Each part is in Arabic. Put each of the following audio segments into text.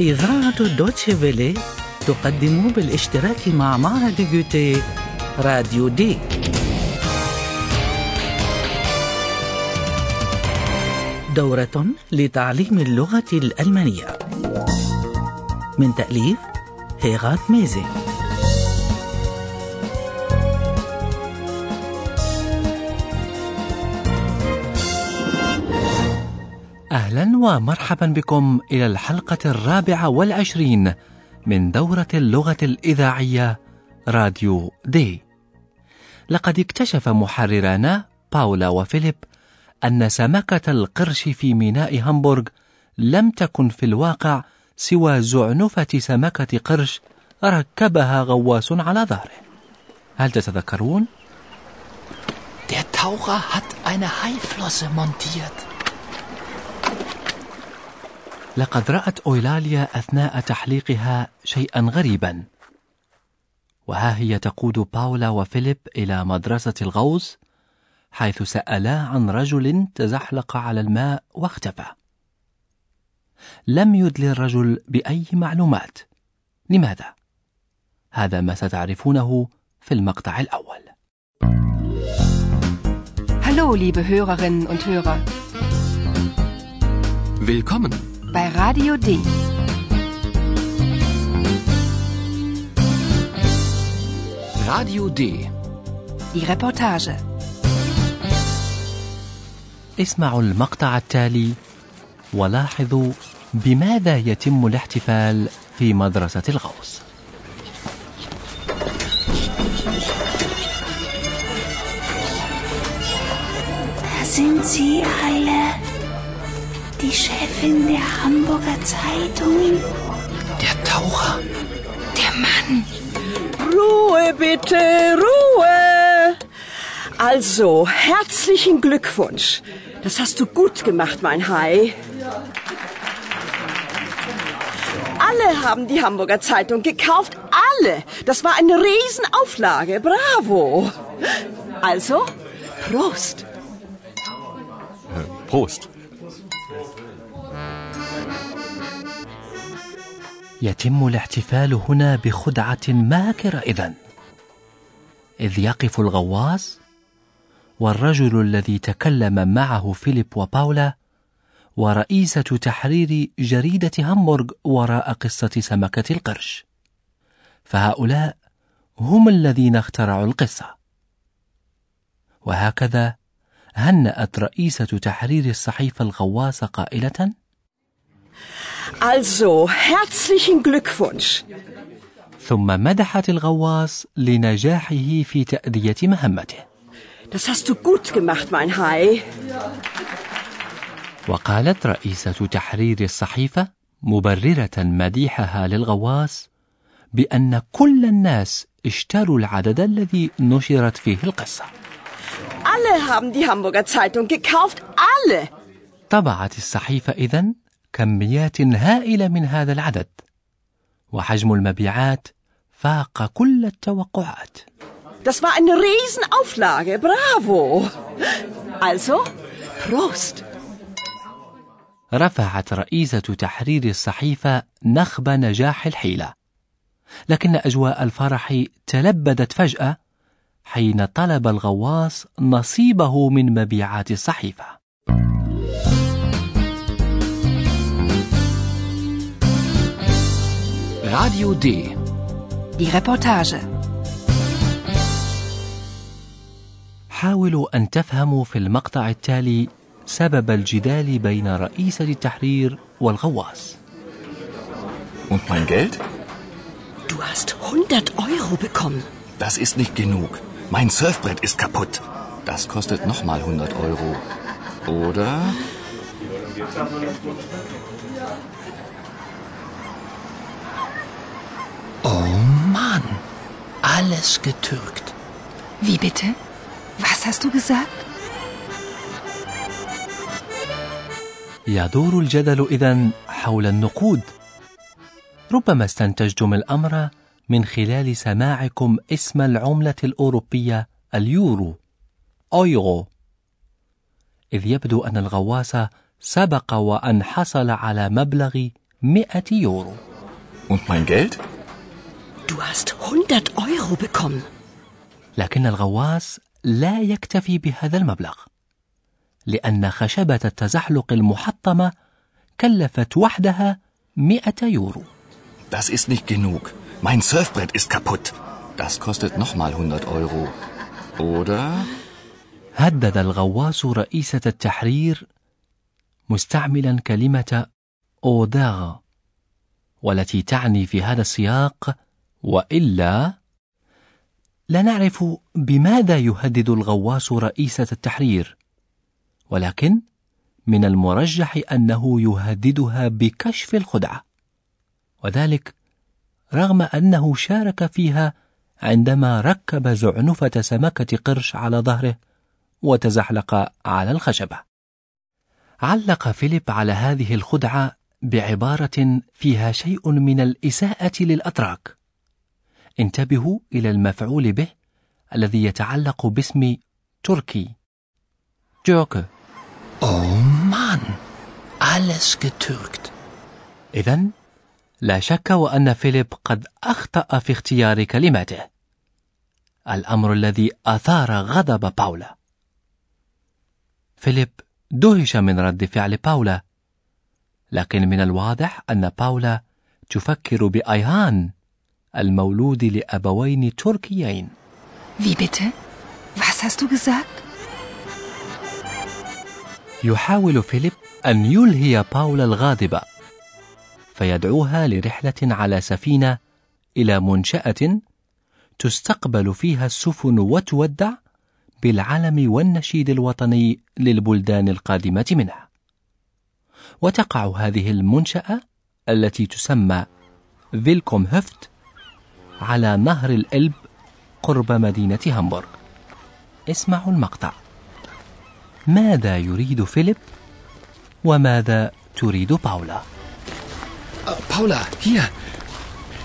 إذاعة دوتشي فيلي تقدم بالاشتراك مع معهد جوتي راديو دي. دورة لتعليم اللغة الألمانية. من تأليف هيغات ميزي. أهلا ومرحبا بكم إلى الحلقة الرابعة والعشرين من دورة اللغة الإذاعية راديو دي لقد اكتشف محررانا باولا وفيليب أن سمكة القرش في ميناء هامبورغ لم تكن في الواقع سوى زعنفة سمكة قرش ركبها غواص على ظهره هل تتذكرون؟ Der Taucher hat eine Haiflosse montiert. لقد رأت أويلاليا أثناء تحليقها شيئا غريبا. وها هي تقود باولا وفيليب إلى مدرسة الغوص حيث سألا عن رجل تزحلق على الماء واختفى. لم يدلي الرجل بأي معلومات. لماذا؟ هذا ما ستعرفونه في المقطع الأول. Hallo, liebe Hörerinnen und Hörer, Willkommen. Bei Radio D. Radio D. Die Reportage. اسمعوا المقطع التالي ولاحظوا بماذا يتم الاحتفال في مدرسة الغوص sind sie alle. Die Chefin der Hamburger Zeitung. Der Taucher. Der Mann. Ruhe bitte, Ruhe. Also, herzlichen Glückwunsch. Das hast du gut gemacht, mein Hai. Alle haben die Hamburger Zeitung gekauft. Alle. Das war eine Riesenauflage. Bravo. Also, Prost. Prost. يتم الاحتفال هنا بخدعة ماكرة إذن إذ يقف الغواص والرجل الذي تكلم معه فيليب وباولا ورئيسة تحرير جريدة هامبورغ وراء قصة سمكة القرش. فهؤلاء هم الذين اخترعوا القصة. وهكذا هنأت رئيسة تحرير الصحيفة الغواص قائلة Also, herzlichen Glückwunsch. ثم مدحت الغواص لنجاحه في تأدية مهمته Das hast du gut gemacht, mein Hai. وقالت رئيسة تحرير الصحيفة مبررة مديحها للغواص بأن كل الناس اشتروا العدد الذي نشرت فيه القصة Alle haben die Hamburger Zeitung gekauft. Alle. طبعت الصحيفة إذن كميات هائلة من هذا العدد وحجم المبيعات فاق كل التوقعات Das war eine Riesenauflage. Bravo. Also, Prost. رفعت رئيسة تحرير الصحيفة نخب نجاح الحيلة لكن أجواء الفرح تلبدت فجأة حين طلب الغواص نصيبه من مبيعات الصحيفة Radio D. Die Reportage. حاولوا أن تفهموا في المقطع التالي سبب الجدال بين رئيسة التحرير والغواص Und mein Geld? Du hast 100 Euro bekommen. Das ist nicht genug. Mein Surfbrett ist kaputt. Das kostet nochmal 100 Euro. Oder? Oh Mann. Alles getürkt. Wie bitte? Was hast du gesagt? يدور الجدل إذن حول النقود ربما استنتجتم الأمر من خلال سماعكم اسم العملة الأوروبية اليورو أويغو إذ يبدو أن الغواص سبق وأن حصل على مبلغ مئة يورو Und mein Geld? Du hast 100 Euro bekommen. لكن الغواص لا يكتفي بهذا المبلغ لأن خشبة التزحلق المحطمة كلفت وحدها مئة يورو Das ist nicht genug. Mein Surfbrett ist kaputt. Das kostet nochmal 100 Euro. Oder? هدد الغواص رئيسة التحرير مستعملا كلمة أوداغ والتي تعني في هذا السياق وإلا لا نعرف بماذا يهدد الغواص رئيسة التحرير ولكن من المرجح أنه يهددها بكشف الخدعة وذلك رغم أنه شارك فيها عندما ركب زعنفة سمكة قرش على ظهره وتزحلق على الخشبة. علق فيليب على هذه الخدعة بعبارة فيها شيء من الإساءة للأتراك. انتبهوا إلى المفعول به الذي يتعلق باسم تركي. جوكو. Oh Mann, alles getürkt. إذا لا شك وأن فيليب قد أخطأ في اختيار كلماته. الأمر الذي أثار غضب باولا. فيليب دهش من رد فعل باولا، لكن من الواضح أن باولا تفكر بأيهان المولود لأبوين تركيين. Wie bitte? Was hast du gesagt? يحاول فيليب أن يلهي باولا الغاضبة فيدعوها لرحلة على سفينة إلى منشأة تستقبل فيها السفن وتودع بالعلم والنشيد الوطني للبلدان القادمة منها. وتقع هذه المنشأة التي تسمى Willkomm-Höft على نهر الإلب قرب مدينة هامبورغ. اسمعوا المقطع. ماذا يريد فيليب؟ وماذا تريد باولا؟ Paula, hier.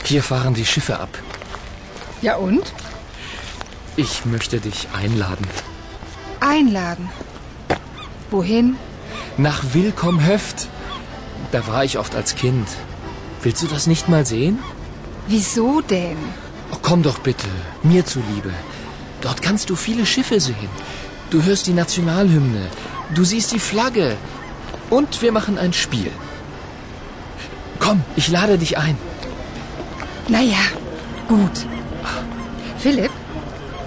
Hier fahren die Schiffe ab. Ja und? Ich möchte dich einladen. Einladen. Wohin? Nach Willkommhöft. Da war ich oft als Kind. Willst du das nicht mal sehen? Wieso denn? Oh, komm doch bitte, mir zuliebe. Dort kannst du viele Schiffe sehen. Du hörst die Nationalhymne. Du siehst die Flagge. Und wir machen ein Spiel. Komm, ich lade dich ein. Naja, gut. Philipp,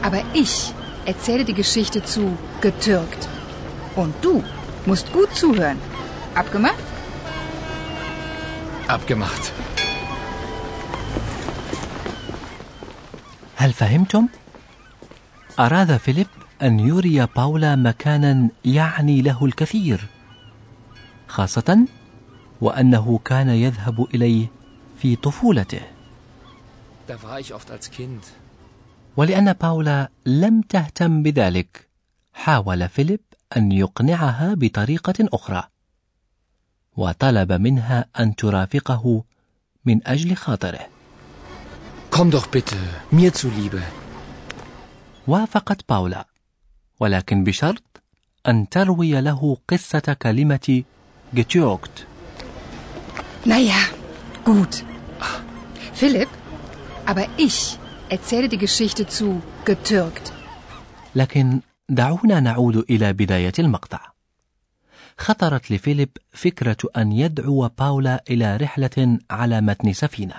aber ich erzähle die Geschichte zu getürkt. Und du musst gut zuhören. Abgemacht? Abgemacht. هل فهمتم؟ أراد فيليب أن يري باولا مكانا يعني له الكثير، خاصة وأنه كان يذهب إليه في طفولته. ولأن باولا لم تهتم بذلك، حاول فيليب أن يقنعها بطريقة أخرى، وطلب منها أن ترافقه من أجل خاطره. Komm doch bitte, mir zuliebe. وافقت باولا، ولكن بشرط أن تروي له قصة كلمة getürkt. Naja, gut. Philipp, aber ich erzähle die Geschichte zu getürkt. لكن دعونا نعود إلى بداية المقطع. خطرت لفيليب فكرة أن يدعو باولا إلى رحلة على متن سفينة،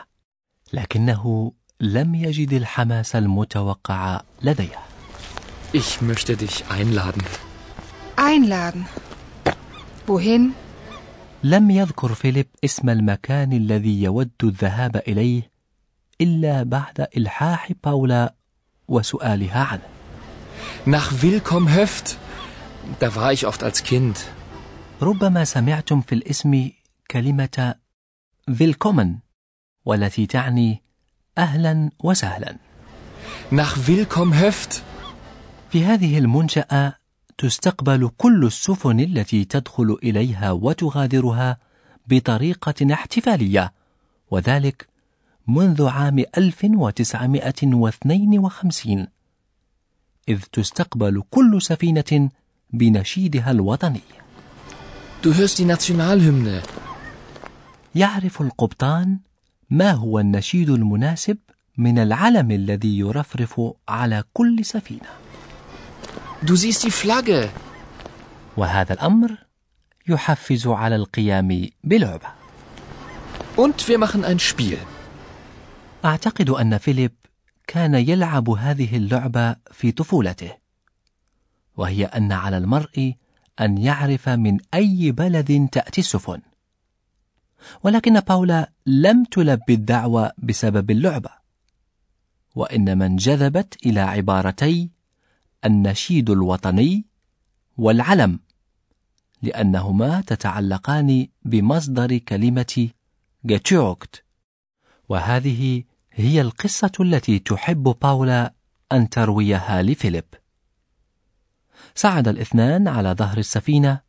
لكنه لم يجد الحماس المتوقع لديه. Ich möchte dich einladen. Einladen. Wohin? لم يذكر فيليب اسم المكان الذي يود الذهاب إليه إلا بعد إلحاح باولا وسؤالها عنه. Nach Willkommhöft. Da war ich oft als Kind. ربما سمعتم في الاسم كلمة فيلكومن والتي تعني أهلا وسهلا. Nach Willkommhöft. في هذه المنشأة تستقبل كل السفن التي تدخل إليها وتغادرها بطريقة احتفالية وذلك منذ عام 1952 إذ تستقبل كل سفينة بنشيدها الوطني Du hörst die Nationalhymne. يعرف القبطان ما هو النشيد المناسب من العلم الذي يرفرف على كل سفينة Du siehst die Flagge. وهذا الأمر يحفز على القيام بلعبة Und wir machen ein Spiel. أعتقد أن فيليب كان يلعب هذه اللعبة في طفولته وهي أن على المرء أن يعرف من أي بلد تأتي السفن ولكن باولا لم تلبي الدعوة بسبب اللعبة. وإنما انجذبت إلى عبارتي النشيد الوطني والعلم لأنهما تتعلقان بمصدر كلمة جاتشوكت وهذه هي القصة التي تحب باولا أن ترويها لفيليب. صعد الاثنان على ظهر السفينة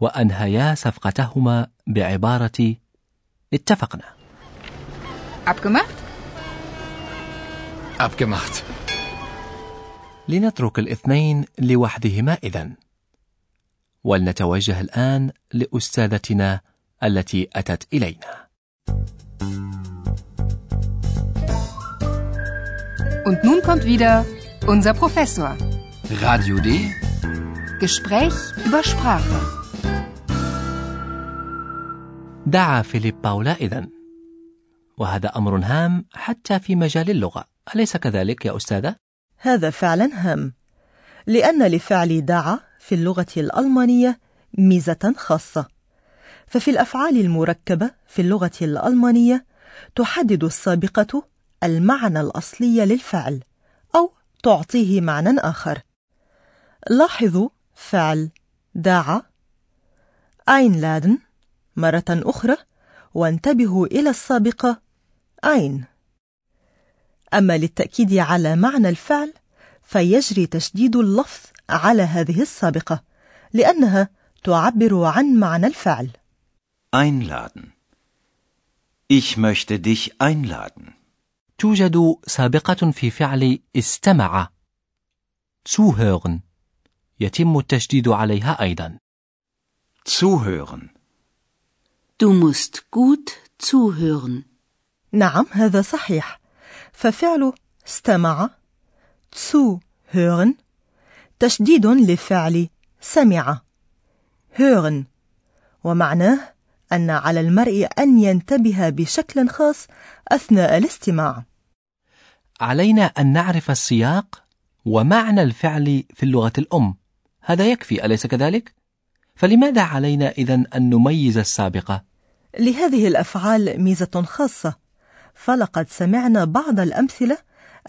وأنهيا صفقتهما بعبارة اتفقنا Abgemacht? Abgemacht. لنترك الاثنين لوحدهما إذن ولنتوجه الآن لأستاذتنا التي أتت إلينا Und nun kommt wieder unser Professor. Radio D. Gespräch über Sprache. دعا فيليب باولا إذن. وهذا أمر هام حتى في مجال اللغة. أليس كذلك يا أستاذة؟ هذا فعلا هام لأن لفعل دعا في اللغة الألمانية ميزة خاصة. ففي الأفعال المركبة في اللغة الألمانية تحدد السابقة المعنى الأصلي للفعل أو تعطيه معنى آخر. لاحظوا فعل دعا einladen مرة أخرى وانتبهوا إلى السابقة ein أما للتأكيد على معنى الفعل فيجري تشديد اللفظ على هذه السابقة لأنها تعبر عن معنى الفعل Einladen. Ich möchte dich einladen. توجد سابقة في فعل استمع zuhören يتم التشديد عليها أيضا Zuhören. Du musst gut zuhören. نعم هذا صحيح ففعل استمع zuhören تشديد لفعل سمع hören ومعناه أن على المرء أن ينتبه بشكل خاص أثناء الاستماع علينا أن نعرف السياق ومعنى الفعل في اللغة الأم هذا يكفي أليس كذلك؟ فلماذا علينا إذن أن نميز السابقة؟ لهذه الأفعال ميزة خاصة فلقد سمعنا بعض الأمثلة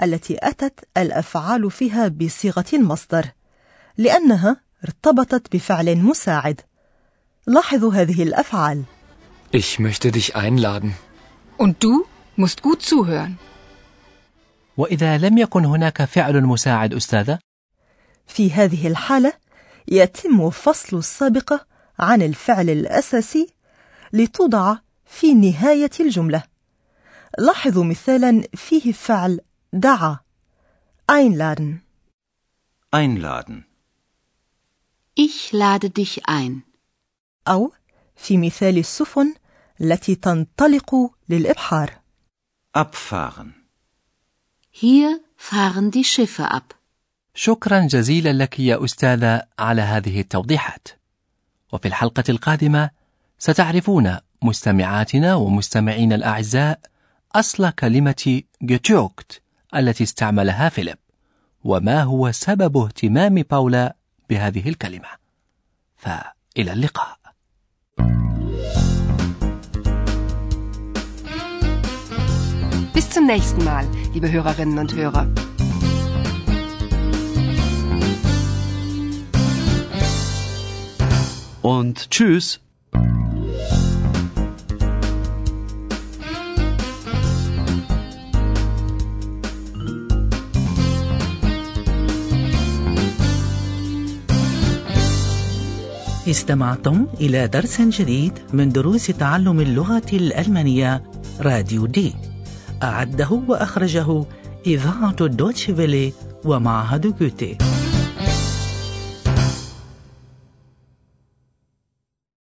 التي أتت الأفعال فيها بصيغة المصدر لأنها ارتبطت بفعل مساعد لاحظوا هذه الأفعال Ich möchte dich einladen. Und du musst gut zuhören. وإذا لم يكن هناك فعل مساعد أستاذة في هذه الحالة يتم فصل السابقة عن الفعل الأساسي لتوضع في نهاية الجملة لاحظوا مثالا فيه فعل دعا einladen Einladen. Ich lade dich ein. أو في مثال السفن التي تنطلق للإبحار Abfahren. Hier fahren die Schiffe ab. شكرا جزيلا لك يا أستاذة على هذه التوضيحات وفي الحلقة القادمة ستعرفون مستمعاتنا ومستمعين الأعزاء أصل كلمة جيتشوكت التي استعملها فيليب وما هو سبب اهتمام باولا بهذه الكلمة فإلى اللقاء Bis zum nächsten Mal, liebe Hörerinnen und Hörer. Und tschüss. استمعتم إلى درس جديد من دروس تعلم اللغة الألمانية راديو دي. أعده وأخرجه إذاعة دوتشفيلي ومعهد جوتي.